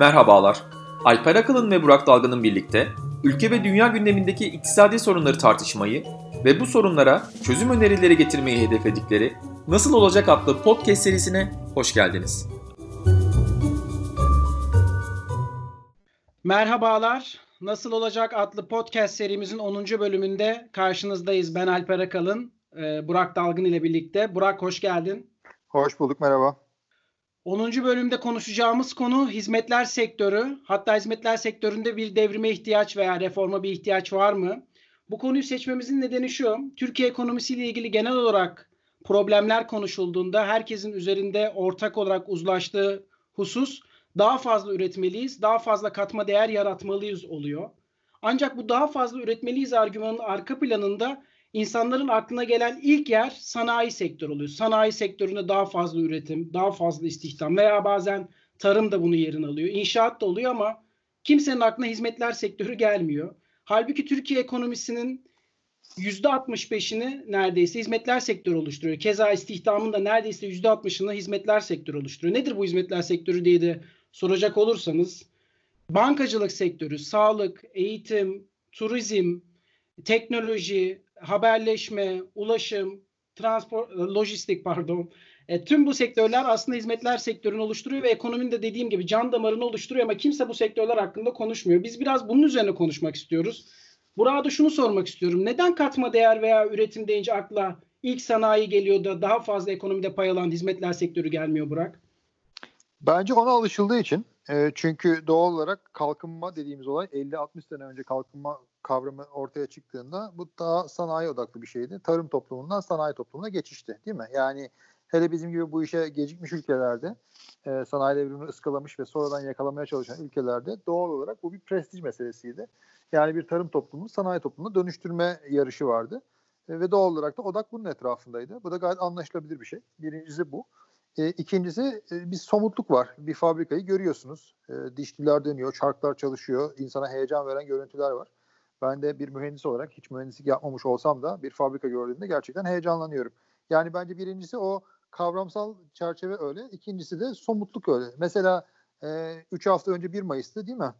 Merhabalar. Alper Akalın ve Burak Dalgın'ın birlikte ülke ve dünya gündemindeki iktisadi sorunları tartışmayı ve bu sorunlara çözüm önerileri getirmeyi hedefledikleri Nasıl Olacak adlı podcast serisine hoş geldiniz. Merhabalar. Nasıl Olacak adlı podcast serimizin 10. bölümünde karşınızdayız. Ben Alper Akalın, e, Burak Dalgın ile birlikte. Burak hoş geldin. Hoş bulduk, merhaba. 10. bölümde konuşacağımız konu hizmetler sektörü. Hatta hizmetler sektöründe bir devrime ihtiyaç veya reforma bir ihtiyaç var mı? Bu konuyu seçmemizin nedeni şu. Türkiye ekonomisiyle ilgili genel olarak problemler konuşulduğunda herkesin üzerinde ortak olarak uzlaştığı husus daha fazla üretmeliyiz, daha fazla katma değer yaratmalıyız oluyor. Ancak bu daha fazla üretmeliyiz argümanının arka planında insanların aklına gelen ilk yer sanayi sektörü oluyor. Sanayi sektöründe daha fazla üretim, daha fazla istihdam veya bazen tarım da bunu yerini alıyor. İnşaat da oluyor ama kimsenin aklına hizmetler sektörü gelmiyor. Halbuki Türkiye ekonomisinin %65'ini neredeyse hizmetler sektörü oluşturuyor. Keza istihdamın da neredeyse %60'ını hizmetler sektörü oluşturuyor. Nedir bu hizmetler sektörü diye de soracak olursanız bankacılık sektörü, sağlık, eğitim, turizm, teknoloji, haberleşme, ulaşım, transport, lojistik pardon. E, tüm bu sektörler aslında hizmetler sektörünü oluşturuyor ve ekonominin de dediğim gibi can damarını oluşturuyor ama kimse bu sektörler hakkında konuşmuyor. Biz biraz bunun üzerine konuşmak istiyoruz. Burada şunu sormak istiyorum. Neden katma değer veya üretim deyince akla ilk sanayi geliyor da daha fazla ekonomide pay alan hizmetler sektörü gelmiyor Burak? Bence ona alışıldığı için. E, çünkü doğal olarak kalkınma dediğimiz olay 50-60 sene önce kalkınma kavramı ortaya çıktığında bu daha sanayi odaklı bir şeydi. Tarım toplumundan sanayi toplumuna geçişti değil mi? Yani hele bizim gibi bu işe gecikmiş ülkelerde e, sanayi devrimini ıskalamış ve sonradan yakalamaya çalışan ülkelerde doğal olarak bu bir prestij meselesiydi. Yani bir tarım toplumunu sanayi toplumuna dönüştürme yarışı vardı. E, ve doğal olarak da odak bunun etrafındaydı. Bu da gayet anlaşılabilir bir şey. Birincisi bu. E, ikincisi e, bir somutluk var. Bir fabrikayı görüyorsunuz. E, dişliler dönüyor, çarklar çalışıyor, insana heyecan veren görüntüler var. Ben de bir mühendis olarak hiç mühendislik yapmamış olsam da bir fabrika gördüğümde gerçekten heyecanlanıyorum. Yani bence birincisi o kavramsal çerçeve öyle. İkincisi de somutluk öyle. Mesela 3 e, hafta önce 1 Mayıs'tı değil mi?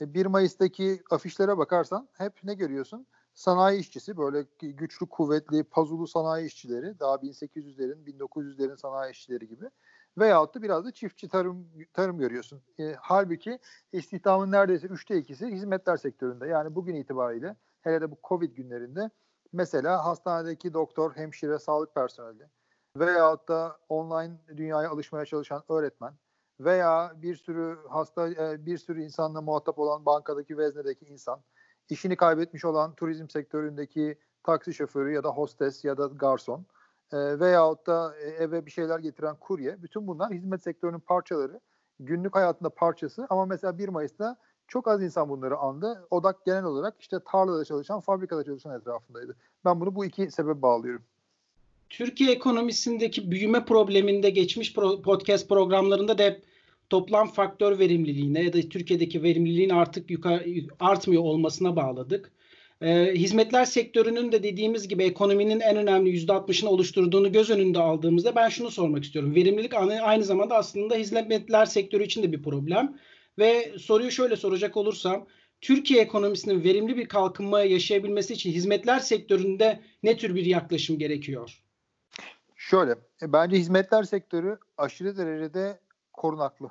1 e, Mayıs'taki afişlere bakarsan hep ne görüyorsun? Sanayi işçisi böyle güçlü kuvvetli pazulu sanayi işçileri daha 1800'lerin 1900'lerin sanayi işçileri gibi veyahut da biraz da çiftçi tarım tarım görüyorsun. E, halbuki istihdamın neredeyse üçte ikisi hizmetler sektöründe. Yani bugün itibariyle hele de bu Covid günlerinde mesela hastanedeki doktor, hemşire, sağlık personeli veyahut da online dünyaya alışmaya çalışan öğretmen veya bir sürü hasta e, bir sürü insanla muhatap olan bankadaki veznedeki insan, işini kaybetmiş olan turizm sektöründeki taksi şoförü ya da hostes ya da garson e, veyahut da e, eve bir şeyler getiren kurye. Bütün bunlar hizmet sektörünün parçaları. Günlük hayatında parçası ama mesela 1 Mayıs'ta çok az insan bunları andı. Odak genel olarak işte tarlada çalışan, fabrikada çalışan etrafındaydı. Ben bunu bu iki sebep bağlıyorum. Türkiye ekonomisindeki büyüme probleminde geçmiş podcast programlarında da hep toplam faktör verimliliğine ya da Türkiye'deki verimliliğin artık yukarı artmıyor olmasına bağladık. E, hizmetler sektörünün de dediğimiz gibi ekonominin en önemli %60'ını oluşturduğunu göz önünde aldığımızda ben şunu sormak istiyorum. Verimlilik aynı zamanda aslında hizmetler sektörü için de bir problem. Ve soruyu şöyle soracak olursam Türkiye ekonomisinin verimli bir kalkınma yaşayabilmesi için hizmetler sektöründe ne tür bir yaklaşım gerekiyor? Şöyle, e, bence hizmetler sektörü aşırı derecede korunaklı.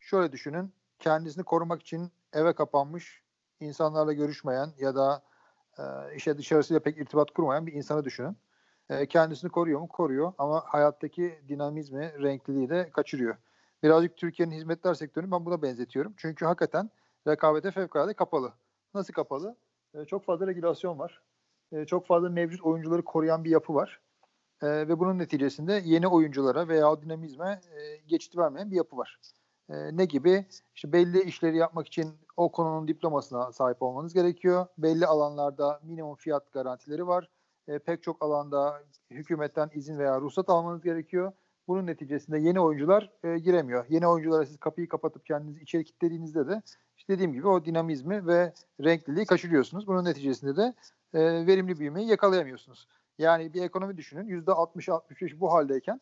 Şöyle düşünün, kendisini korumak için eve kapanmış, insanlarla görüşmeyen ya da e, işe dışarısıyla pek irtibat kurmayan bir insanı düşünün. E, kendisini koruyor mu? Koruyor ama hayattaki dinamizmi, renkliliği de kaçırıyor. Birazcık Türkiye'nin hizmetler sektörünü ben buna benzetiyorum. Çünkü hakikaten rekabete fevkalade kapalı. Nasıl kapalı? E, çok fazla regülasyon var. E, çok fazla mevcut oyuncuları koruyan bir yapı var. E, ve bunun neticesinde yeni oyunculara veya dinamizme e, geçit vermeyen bir yapı var. E, ne gibi? İşte belli işleri yapmak için o konunun diplomasına sahip olmanız gerekiyor. Belli alanlarda minimum fiyat garantileri var. E, pek çok alanda hükümetten izin veya ruhsat almanız gerekiyor. Bunun neticesinde yeni oyuncular e, giremiyor. Yeni oyunculara siz kapıyı kapatıp kendinizi içeri kilitlediğinizde de işte dediğim gibi o dinamizmi ve renkliliği kaçırıyorsunuz. Bunun neticesinde de e, verimli büyümeyi yakalayamıyorsunuz. Yani bir ekonomi düşünün %60-65 bu haldeyken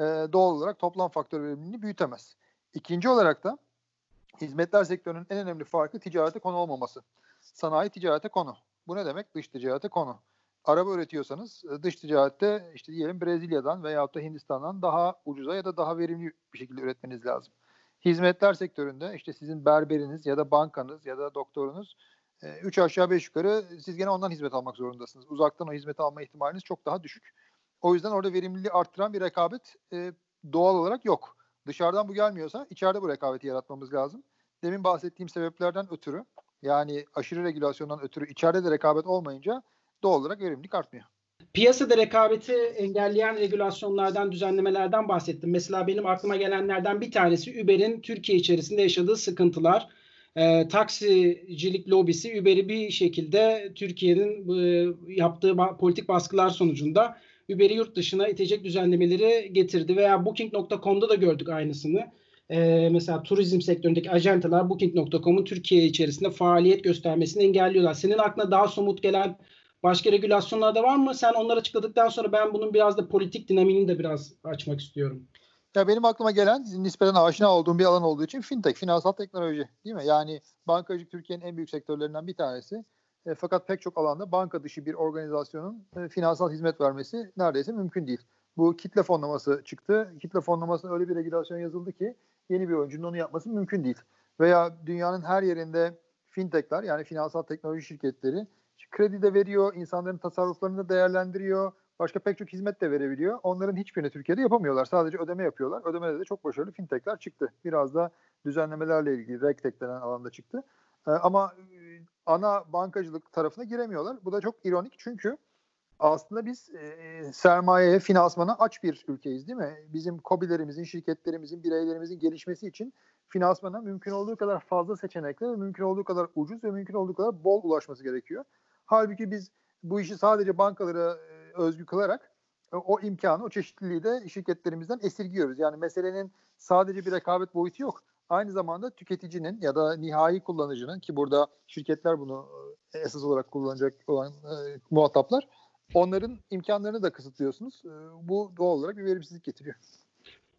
e, doğal olarak toplam faktör verimliliğini büyütemez. İkinci olarak da hizmetler sektörünün en önemli farkı ticarete konu olmaması. Sanayi ticarete konu. Bu ne demek? Dış ticarete konu. Araba üretiyorsanız e, dış ticarette işte diyelim Brezilya'dan veyahut da Hindistan'dan daha ucuza ya da daha verimli bir şekilde üretmeniz lazım. Hizmetler sektöründe işte sizin berberiniz ya da bankanız ya da doktorunuz 3 e, aşağı 5 yukarı siz gene ondan hizmet almak zorundasınız. Uzaktan o hizmeti alma ihtimaliniz çok daha düşük. O yüzden orada verimliliği arttıran bir rekabet e, doğal olarak yok. Dışarıdan bu gelmiyorsa içeride bu rekabeti yaratmamız lazım. Demin bahsettiğim sebeplerden ötürü yani aşırı regülasyondan ötürü içeride de rekabet olmayınca doğal olarak verimlilik artmıyor. Piyasada rekabeti engelleyen regülasyonlardan, düzenlemelerden bahsettim. Mesela benim aklıma gelenlerden bir tanesi Uber'in Türkiye içerisinde yaşadığı sıkıntılar. E, taksicilik lobisi Uber'i bir şekilde Türkiye'nin e, yaptığı ba- politik baskılar sonucunda Uber'i yurt dışına itecek düzenlemeleri getirdi. Veya Booking.com'da da gördük aynısını. E, mesela turizm sektöründeki ajantalar Booking.com'un Türkiye içerisinde faaliyet göstermesini engelliyorlar. Senin aklına daha somut gelen başka regülasyonlar da var mı? Sen onları açıkladıktan sonra ben bunun biraz da politik dinamini de biraz açmak istiyorum. Ya benim aklıma gelen nispeten aşina olduğum bir alan olduğu için fintech, finansal teknoloji değil mi? Yani bankacılık Türkiye'nin en büyük sektörlerinden bir tanesi. E, fakat pek çok alanda banka dışı bir organizasyonun e, finansal hizmet vermesi neredeyse mümkün değil. Bu kitle fonlaması çıktı. Kitle fonlamasına öyle bir regülasyon yazıldı ki yeni bir oyuncunun onu yapması mümkün değil. Veya dünyanın her yerinde fintechler yani finansal teknoloji şirketleri kredi de veriyor, insanların tasarruflarını da değerlendiriyor, başka pek çok hizmet de verebiliyor. Onların hiçbirini Türkiye'de yapamıyorlar. Sadece ödeme yapıyorlar. Ödemede de çok başarılı fintechler çıktı. Biraz da düzenlemelerle ilgili RegTech denen alanda çıktı. Ee, ama e, ana bankacılık tarafına giremiyorlar. Bu da çok ironik çünkü aslında biz e, sermayeye, finansmana aç bir ülkeyiz değil mi? Bizim kobilerimizin, şirketlerimizin, bireylerimizin gelişmesi için finansmana mümkün olduğu kadar fazla seçenekle ve mümkün olduğu kadar ucuz ve mümkün olduğu kadar bol ulaşması gerekiyor. Halbuki biz bu işi sadece bankalara e, özgü kılarak e, o imkanı, o çeşitliliği de şirketlerimizden esirgiyoruz. Yani meselenin sadece bir rekabet boyutu yok. Aynı zamanda tüketicinin ya da nihai kullanıcının ki burada şirketler bunu e, esas olarak kullanacak olan e, muhataplar onların imkanlarını da kısıtlıyorsunuz. E, bu doğal olarak bir verimsizlik getiriyor.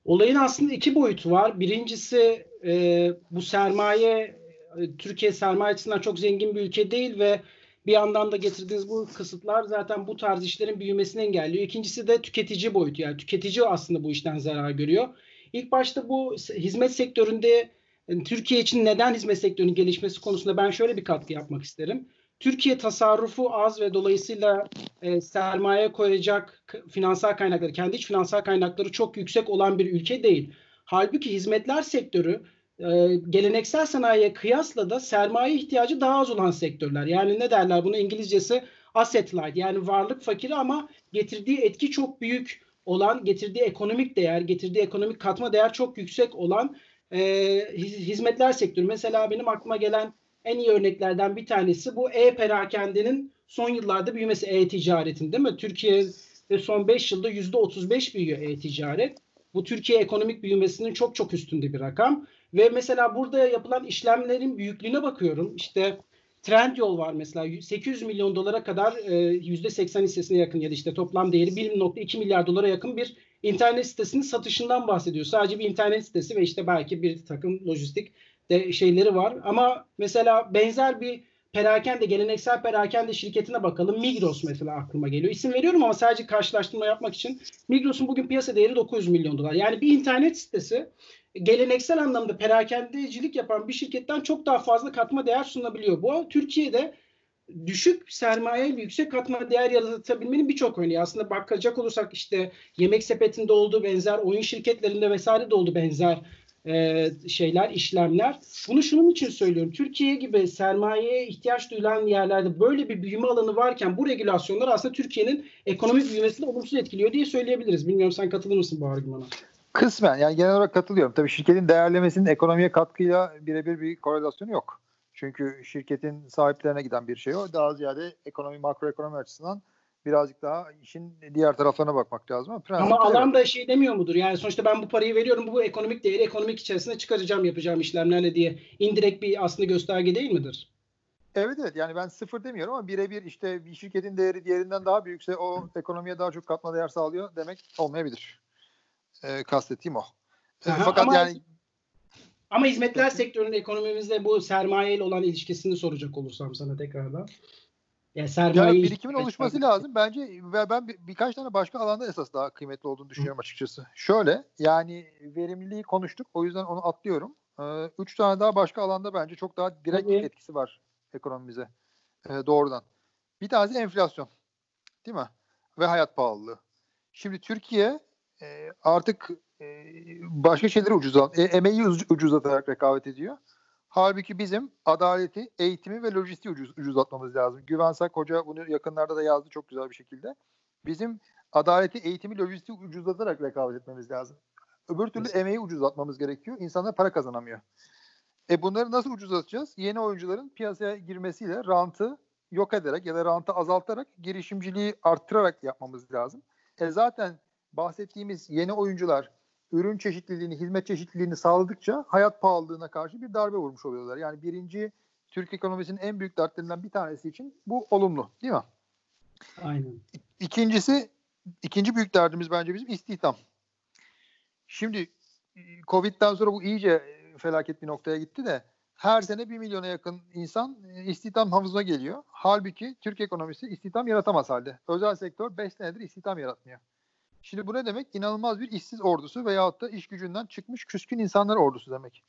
Olayın aslında iki boyutu var. Birincisi e, bu sermaye e, Türkiye sermaye açısından çok zengin bir ülke değil ve bir yandan da getirdiğiniz bu kısıtlar zaten bu tarz işlerin büyümesini engelliyor. İkincisi de tüketici boyutu. Yani tüketici aslında bu işten zarar görüyor. İlk başta bu hizmet sektöründe yani Türkiye için neden hizmet sektörünün gelişmesi konusunda ben şöyle bir katkı yapmak isterim. Türkiye tasarrufu az ve dolayısıyla e, sermaye koyacak finansal kaynakları, kendi iç finansal kaynakları çok yüksek olan bir ülke değil. Halbuki hizmetler sektörü e, geleneksel sanayiye kıyasla da sermaye ihtiyacı daha az olan sektörler. Yani ne derler bunu İngilizcesi asset light yani varlık fakiri ama getirdiği etki çok büyük olan, getirdiği ekonomik değer, getirdiği ekonomik katma değer çok yüksek olan e, hizmetler sektörü. Mesela benim aklıma gelen en iyi örneklerden bir tanesi bu e-perakendenin son yıllarda büyümesi e-ticaretin değil mi? Türkiye'de son 5 yılda %35 büyüyor e-ticaret. Bu Türkiye ekonomik büyümesinin çok çok üstünde bir rakam. Ve mesela burada yapılan işlemlerin büyüklüğüne bakıyorum. İşte Trendyol var mesela 800 milyon dolara kadar %80 e, hissesine yakın ya da işte toplam değeri 1.2 milyar dolara yakın bir internet sitesinin satışından bahsediyor. Sadece bir internet sitesi ve işte belki bir takım lojistik de şeyleri var. Ama mesela benzer bir perakende, geleneksel perakende şirketine bakalım. Migros mesela aklıma geliyor. İsim veriyorum ama sadece karşılaştırma yapmak için. Migros'un bugün piyasa değeri 900 milyon dolar. Yani bir internet sitesi geleneksel anlamda perakendecilik yapan bir şirketten çok daha fazla katma değer sunabiliyor. Bu Türkiye'de düşük sermaye yüksek katma değer yaratabilmenin birçok örneği. Aslında bakacak olursak işte yemek sepetinde olduğu benzer, oyun şirketlerinde vesaire de oldu benzer e, şeyler, işlemler. Bunu şunun için söylüyorum. Türkiye gibi sermayeye ihtiyaç duyulan yerlerde böyle bir büyüme alanı varken bu regülasyonlar aslında Türkiye'nin ekonomik büyümesini olumsuz etkiliyor diye söyleyebiliriz. Bilmiyorum sen katılır mısın bu argümana? Kısmen yani genel olarak katılıyorum. Tabii şirketin değerlemesinin ekonomiye katkıyla birebir bir korelasyonu yok. Çünkü şirketin sahiplerine giden bir şey o. Daha ziyade ekonomi, makroekonomi açısından birazcık daha işin diğer taraflarına bakmak lazım. Ama, ama alan da şey demiyor mudur? Yani sonuçta ben bu parayı veriyorum bu ekonomik değeri ekonomik içerisinde çıkaracağım yapacağım işlemlerle diye indirekt bir aslında gösterge değil midir? Evet evet yani ben sıfır demiyorum ama birebir işte bir şirketin değeri diğerinden daha büyükse o ekonomiye daha çok katma değer sağlıyor demek olmayabilir. E, kastettiğim o. E, fakat ama, yani Ama hizmetler sektörünün ekonomimizde bu sermaye ile olan ilişkisini soracak olursam sana tekrardan. Yani sermaye yani birikimin oluşması lazım. Bence ve ben bir, birkaç tane başka alanda esas daha kıymetli olduğunu düşünüyorum açıkçası. Şöyle yani verimliliği konuştuk. O yüzden onu atlıyorum. Ee, üç tane daha başka alanda bence çok daha direkt Tabii. etkisi var ekonomimize. Ee, doğrudan. Bir tanesi enflasyon. Değil mi? Ve hayat pahalılığı. Şimdi Türkiye e, artık e, başka şeyleri ucuzlat, e, emeği ucuzlatarak rekabet ediyor. Halbuki bizim adaleti, eğitimi ve lojistiği ucuz, ucuzlatmamız lazım. Güvensak Hoca bunu yakınlarda da yazdı çok güzel bir şekilde. Bizim adaleti, eğitimi, lojistiği ucuzlatarak rekabet etmemiz lazım. Öbür türlü emeği ucuzlatmamız gerekiyor. İnsanlar para kazanamıyor. E bunları nasıl ucuzlatacağız? Yeni oyuncuların piyasaya girmesiyle rantı yok ederek ya da rantı azaltarak girişimciliği arttırarak yapmamız lazım. E zaten bahsettiğimiz yeni oyuncular ürün çeşitliliğini, hizmet çeşitliliğini sağladıkça hayat pahalılığına karşı bir darbe vurmuş oluyorlar. Yani birinci Türk ekonomisinin en büyük dertlerinden bir tanesi için bu olumlu değil mi? Aynen. İkincisi, ikinci büyük derdimiz bence bizim istihdam. Şimdi Covid'den sonra bu iyice felaket bir noktaya gitti de her sene bir milyona yakın insan istihdam havuzuna geliyor. Halbuki Türk ekonomisi istihdam yaratamaz halde. Özel sektör 5 senedir istihdam yaratmıyor. Şimdi bu ne demek? İnanılmaz bir işsiz ordusu veyahut da iş gücünden çıkmış küskün insanlar ordusu demek.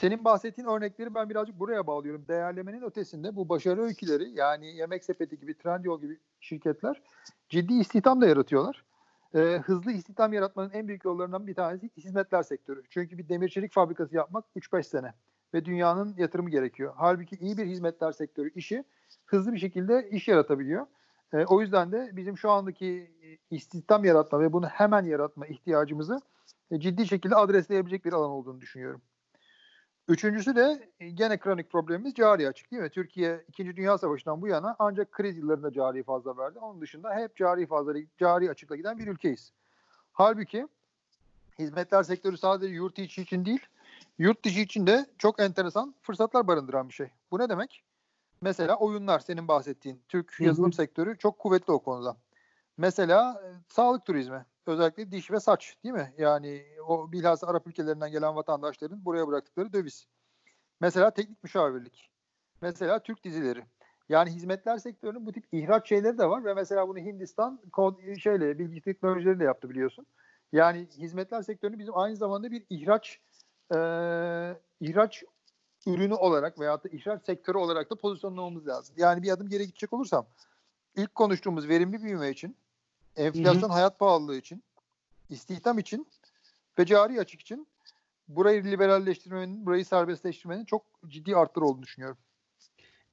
Senin bahsettiğin örnekleri ben birazcık buraya bağlıyorum. Değerlemenin ötesinde bu başarı öyküleri yani Yemek Sepeti gibi, Trendyol gibi şirketler ciddi istihdam da yaratıyorlar. Ee, hızlı istihdam yaratmanın en büyük yollarından bir tanesi hizmetler sektörü. Çünkü bir demir çelik fabrikası yapmak 3-5 sene ve dünyanın yatırımı gerekiyor. Halbuki iyi bir hizmetler sektörü işi hızlı bir şekilde iş yaratabiliyor. E, o yüzden de bizim şu andaki istihdam yaratma ve bunu hemen yaratma ihtiyacımızı e, ciddi şekilde adresleyebilecek bir alan olduğunu düşünüyorum. Üçüncüsü de e, gene kronik problemimiz cari açık değil mi? Türkiye 2. Dünya Savaşı'ndan bu yana ancak kriz yıllarında cari fazla verdi. Onun dışında hep cari fazla, cari açıkla giden bir ülkeyiz. Halbuki hizmetler sektörü sadece yurt içi için değil, yurt dışı için de çok enteresan fırsatlar barındıran bir şey. Bu ne demek? Mesela oyunlar senin bahsettiğin. Türk yazılım Hı-hı. sektörü çok kuvvetli o konuda. Mesela e, sağlık turizmi. Özellikle diş ve saç değil mi? Yani o bilhassa Arap ülkelerinden gelen vatandaşların buraya bıraktıkları döviz. Mesela teknik müşavirlik. Mesela Türk dizileri. Yani hizmetler sektörünün bu tip ihraç şeyleri de var ve mesela bunu Hindistan kod şeyle bilgi teknolojileriyle yaptı biliyorsun. Yani hizmetler sektörünü bizim aynı zamanda bir ihraç e, ihraç ürünü olarak veya da ihraç sektörü olarak da pozisyonlamamız lazım. Yani bir adım geri gidecek olursam ilk konuştuğumuz verimli büyüme için, enflasyon Hı-hı. hayat pahalılığı için, istihdam için ve cari açık için burayı liberalleştirmenin, burayı serbestleştirmenin çok ciddi arttır olduğunu düşünüyorum.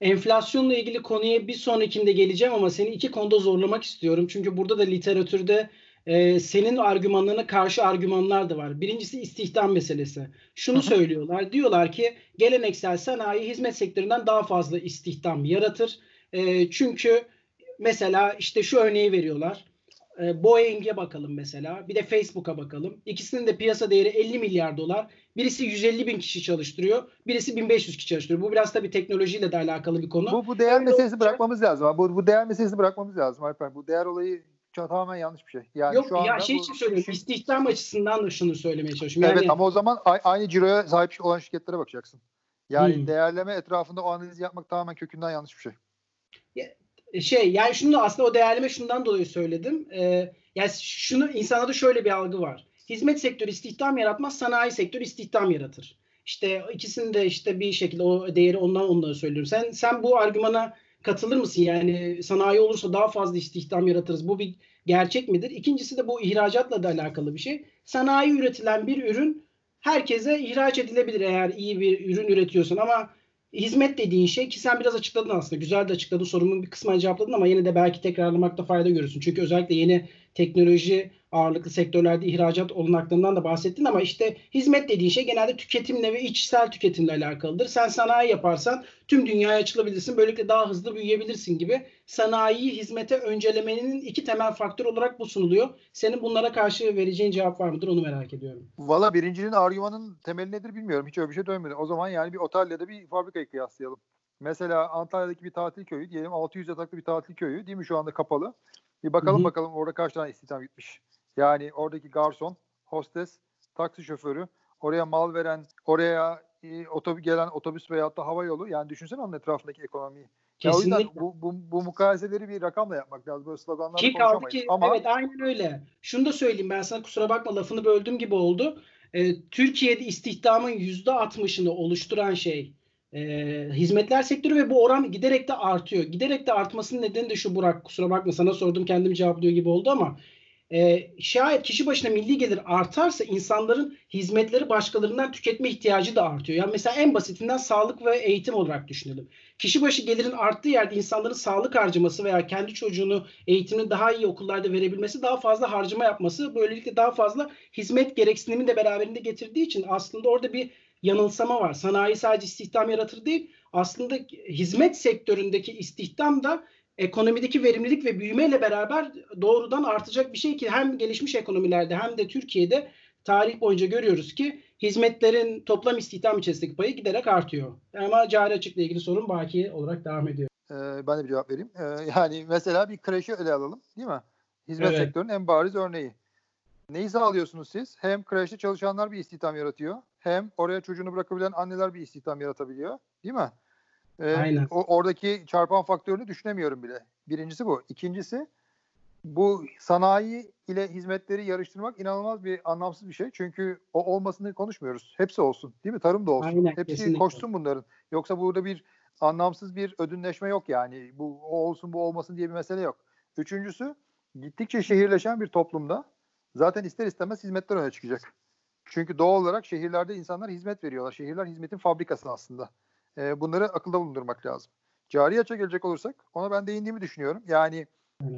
Enflasyonla ilgili konuya bir sonrakinde geleceğim ama seni iki konuda zorlamak istiyorum. Çünkü burada da literatürde e, senin argümanlarına karşı argümanlar da var. Birincisi istihdam meselesi. Şunu söylüyorlar. Diyorlar ki geleneksel sanayi hizmet sektöründen daha fazla istihdam yaratır. E, çünkü mesela işte şu örneği veriyorlar. E, Boeing'e bakalım mesela. Bir de Facebook'a bakalım. İkisinin de piyasa değeri 50 milyar dolar. Birisi 150 bin kişi çalıştırıyor. Birisi 1500 kişi çalıştırıyor. Bu biraz tabii teknolojiyle de alakalı bir konu. Bu, bu değer Öyle meselesi olacak. bırakmamız lazım. Bu, bu değer meselesini bırakmamız lazım Alper. Bu değer olayı tamamen yanlış bir şey. Yani Yok şu anda ya şey için söylüyorum. Işin... İstihdam açısından da şunu söylemeye çalışıyorum. Yani... Evet ama o zaman aynı ciroya sahip olan şirketlere bakacaksın. Yani hmm. değerleme etrafında o analizi yapmak tamamen kökünden yanlış bir şey. E, şey yani şunu aslında o değerleme şundan dolayı söyledim. Ee, yani şunu insanlarda şöyle bir algı var. Hizmet sektörü istihdam yaratmaz, sanayi sektörü istihdam yaratır. İşte ikisini de işte bir şekilde o değeri ondan ondan söylüyorum. Sen sen bu argümana katılır mısın? Yani sanayi olursa daha fazla istihdam yaratırız. Bu bir gerçek midir? İkincisi de bu ihracatla da alakalı bir şey. Sanayi üretilen bir ürün herkese ihraç edilebilir eğer iyi bir ürün üretiyorsun ama hizmet dediğin şey ki sen biraz açıkladın aslında. Güzel de açıkladın. Sorumun bir kısmını cevapladın ama yine de belki tekrarlamakta fayda görürsün. Çünkü özellikle yeni teknoloji ağırlıklı sektörlerde ihracat olanaklarından da bahsettin ama işte hizmet dediğin şey genelde tüketimle ve içsel tüketimle alakalıdır. Sen sanayi yaparsan tüm dünyaya açılabilirsin. Böylelikle daha hızlı büyüyebilirsin gibi. Sanayiyi hizmete öncelemenin iki temel faktör olarak bu sunuluyor. Senin bunlara karşı vereceğin cevap var mıdır onu merak ediyorum. Valla birincinin argümanın temeli nedir bilmiyorum. Hiç öyle bir şey dönmedi. O zaman yani bir otelle de bir fabrikayı kıyaslayalım. Mesela Antalya'daki bir tatil köyü diyelim 600 yataklı bir tatil köyü değil mi şu anda kapalı. Bir bakalım Hı-hı. bakalım orada kaç tane istihdam gitmiş. Yani oradaki garson, hostes, taksi şoförü, oraya mal veren, oraya e, otobüs gelen otobüs veyahut da hava yolu. Yani düşünsene onun etrafındaki ekonomiyi. Ya o yüzden Kesinlikle. bu, bu, bu mukayeseleri bir rakamla yapmak lazım. Böyle sloganlarla Ki konuşamayız. ki Ama evet aynen öyle. Şunu da söyleyeyim ben sana kusura bakma lafını böldüm gibi oldu. Ee, Türkiye'de istihdamın %60'ını oluşturan şey e, hizmetler sektörü ve bu oran giderek de artıyor. Giderek de artmasının nedeni de şu Burak kusura bakma sana sordum kendim cevaplıyor gibi oldu ama e, şayet kişi başına milli gelir artarsa insanların hizmetleri başkalarından tüketme ihtiyacı da artıyor. Yani mesela en basitinden sağlık ve eğitim olarak düşünelim. Kişi başı gelirin arttığı yerde insanların sağlık harcaması veya kendi çocuğunu eğitimini daha iyi okullarda verebilmesi daha fazla harcama yapması böylelikle daha fazla hizmet gereksinimini de beraberinde getirdiği için aslında orada bir yanılsama var. Sanayi sadece istihdam yaratır değil aslında hizmet sektöründeki istihdam da ekonomideki verimlilik ve büyümeyle beraber doğrudan artacak bir şey ki hem gelişmiş ekonomilerde hem de Türkiye'de tarih boyunca görüyoruz ki hizmetlerin toplam istihdam içerisindeki payı giderek artıyor. Ama cari açıkla ilgili sorun baki olarak devam ediyor. e, ben de bir cevap vereyim. E, yani mesela bir kreşi ele alalım değil mi? Hizmet Evet. sektörünün en bariz örneği. Neyi sağlıyorsunuz siz? Hem kreşte çalışanlar bir istihdam yaratıyor. Hem oraya çocuğunu bırakabilen anneler bir istihdam yaratabiliyor. Değil mi? E, Aynen. O, oradaki çarpan faktörünü düşünemiyorum bile. Birincisi bu. İkincisi bu sanayi ile hizmetleri yarıştırmak inanılmaz bir anlamsız bir şey. Çünkü o olmasını konuşmuyoruz. Hepsi olsun. Değil mi? Tarım da olsun. Aynen, Hepsi kesinlikle. koşsun bunların. Yoksa burada bir anlamsız bir ödünleşme yok yani. Bu o olsun bu olmasın diye bir mesele yok. Üçüncüsü gittikçe şehirleşen bir toplumda zaten ister istemez hizmetler öne çıkacak. Çünkü doğal olarak şehirlerde insanlar hizmet veriyorlar. Şehirler hizmetin fabrikası aslında. Ee, bunları akılda bulundurmak lazım. Cari açığa gelecek olursak ona ben değindiğimi düşünüyorum. Yani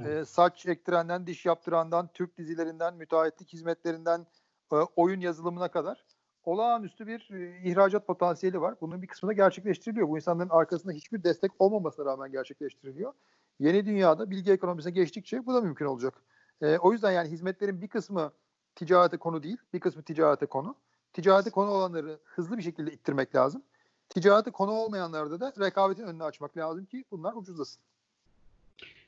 e, saç ektirenden, diş yaptırandan, Türk dizilerinden, müteahhitlik hizmetlerinden, e, oyun yazılımına kadar olağanüstü bir e, ihracat potansiyeli var. Bunun bir kısmı da gerçekleştiriliyor. Bu insanların arkasında hiçbir destek olmamasına rağmen gerçekleştiriliyor. Yeni dünyada bilgi ekonomisine geçtikçe bu da mümkün olacak. E, o yüzden yani hizmetlerin bir kısmı ticarete konu değil, bir kısmı ticarete konu. Ticarete konu olanları hızlı bir şekilde ittirmek lazım. Ticarete konu olmayanlarda da rekabetin önünü açmak lazım ki bunlar ucuzlasın.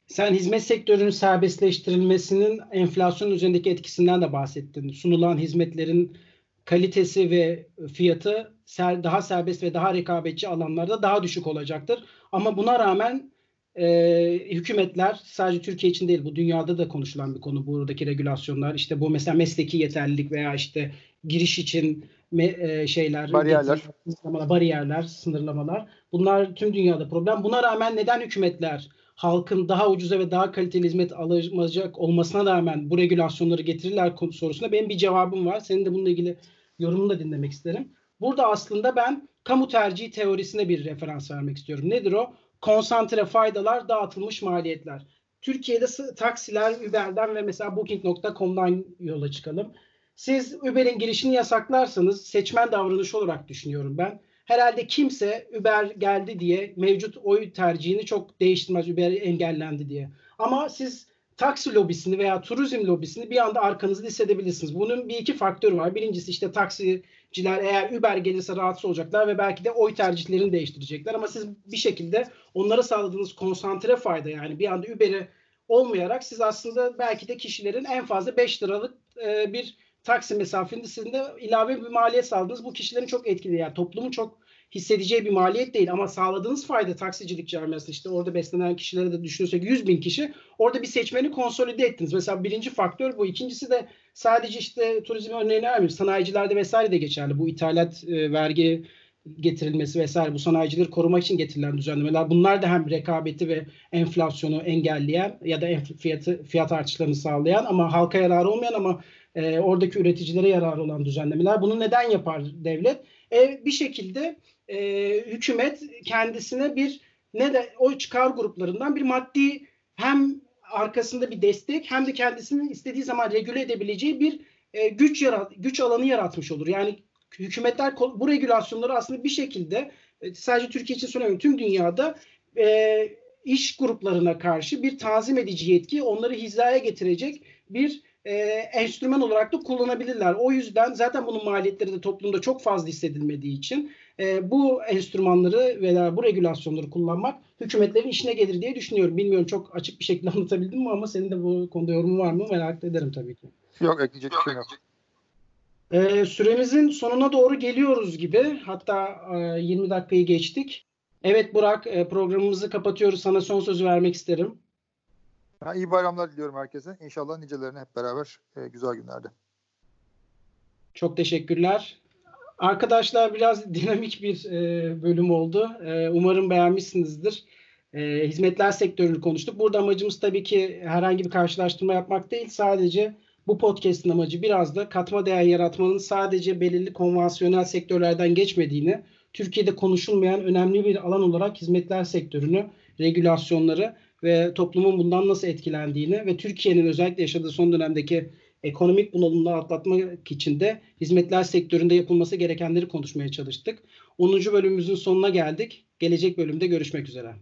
Sen hizmet sektörünün serbestleştirilmesinin enflasyon üzerindeki etkisinden de bahsettin. Sunulan hizmetlerin kalitesi ve fiyatı daha serbest ve daha rekabetçi alanlarda daha düşük olacaktır. Ama buna rağmen e, hükümetler sadece Türkiye için değil bu dünyada da konuşulan bir konu buradaki regülasyonlar işte bu mesela mesleki yeterlilik veya işte giriş için me, e, şeyler Bariyerler. sınırlamalar, bariyerler, sınırlamalar bunlar tüm dünyada problem. Buna rağmen neden hükümetler halkın daha ucuza ve daha kaliteli hizmet alacak olmasına rağmen bu regülasyonları getirirler sorusuna benim bir cevabım var. Senin de bununla ilgili yorumunu da dinlemek isterim. Burada aslında ben kamu tercihi teorisine bir referans vermek istiyorum. Nedir o? Konsantre faydalar, dağıtılmış maliyetler. Türkiye'de taksiler Uber'den ve mesela Booking.com'dan yola çıkalım. Siz Uber'in girişini yasaklarsanız seçmen davranışı olarak düşünüyorum ben. Herhalde kimse Uber geldi diye mevcut oy tercihini çok değiştirmez Uber engellendi diye. Ama siz taksi lobisini veya turizm lobisini bir anda arkanızda hissedebilirsiniz. Bunun bir iki faktörü var. Birincisi işte taksiciler eğer Uber gelirse rahatsız olacaklar ve belki de oy tercihlerini değiştirecekler. Ama siz bir şekilde onlara sağladığınız konsantre fayda yani bir anda Uber'i olmayarak siz aslında belki de kişilerin en fazla 5 liralık e, bir taksi mesafesinde ilave bir maliyet sağladınız. Bu kişilerin çok etkili yani toplumun çok hissedeceği bir maliyet değil ama sağladığınız fayda taksicilik camiasında işte orada beslenen kişilere de düşünürsek 100 bin kişi orada bir seçmeni konsolide ettiniz. Mesela birinci faktör bu. İkincisi de sadece işte turizm örneğini vermiyoruz. Sanayicilerde vesaire de geçerli. Bu ithalat e, vergi getirilmesi vesaire bu sanayicileri korumak için getirilen düzenlemeler. Bunlar da hem rekabeti ve enflasyonu engelleyen ya da fiyatı fiyat artışlarını sağlayan ama halka yararı olmayan ama e, oradaki üreticilere yararı olan düzenlemeler. Bunu neden yapar devlet? E, bir şekilde e, hükümet kendisine bir ne de o çıkar gruplarından bir maddi hem arkasında bir destek hem de kendisinin istediği zaman regüle edebileceği bir e, güç yarat güç alanı yaratmış olur. Yani hükümetler bu regülasyonları aslında bir şekilde e, sadece Türkiye için söylemiyorum tüm dünyada e, iş gruplarına karşı bir tanzim edici yetki onları hizaya getirecek bir e, enstrüman olarak da kullanabilirler. O yüzden zaten bunun maliyetleri de toplumda çok fazla hissedilmediği için e, bu enstrümanları veya bu regülasyonları kullanmak hükümetlerin işine gelir diye düşünüyorum. Bilmiyorum çok açık bir şekilde anlatabildim mi ama senin de bu konuda yorumun var mı merak ederim tabii ki. Yok ekleyecek bir şey yok. Ee, süremizin sonuna doğru geliyoruz gibi. Hatta e, 20 dakikayı geçtik. Evet Burak e, programımızı kapatıyoruz. Sana son sözü vermek isterim. Ben iyi bayramlar diliyorum herkese. İnşallah nicelerine hep beraber e, güzel günlerde. Çok teşekkürler. Arkadaşlar biraz dinamik bir e, bölüm oldu. E, umarım beğenmişsinizdir. E, hizmetler sektörünü konuştuk. Burada amacımız tabii ki herhangi bir karşılaştırma yapmak değil. Sadece bu podcast'in amacı biraz da katma değer yaratmanın sadece belirli konvansiyonel sektörlerden geçmediğini, Türkiye'de konuşulmayan önemli bir alan olarak hizmetler sektörünü, regülasyonları ve toplumun bundan nasıl etkilendiğini ve Türkiye'nin özellikle yaşadığı son dönemdeki ekonomik bunalımdan atlatmak için de hizmetler sektöründe yapılması gerekenleri konuşmaya çalıştık. 10. bölümümüzün sonuna geldik. Gelecek bölümde görüşmek üzere.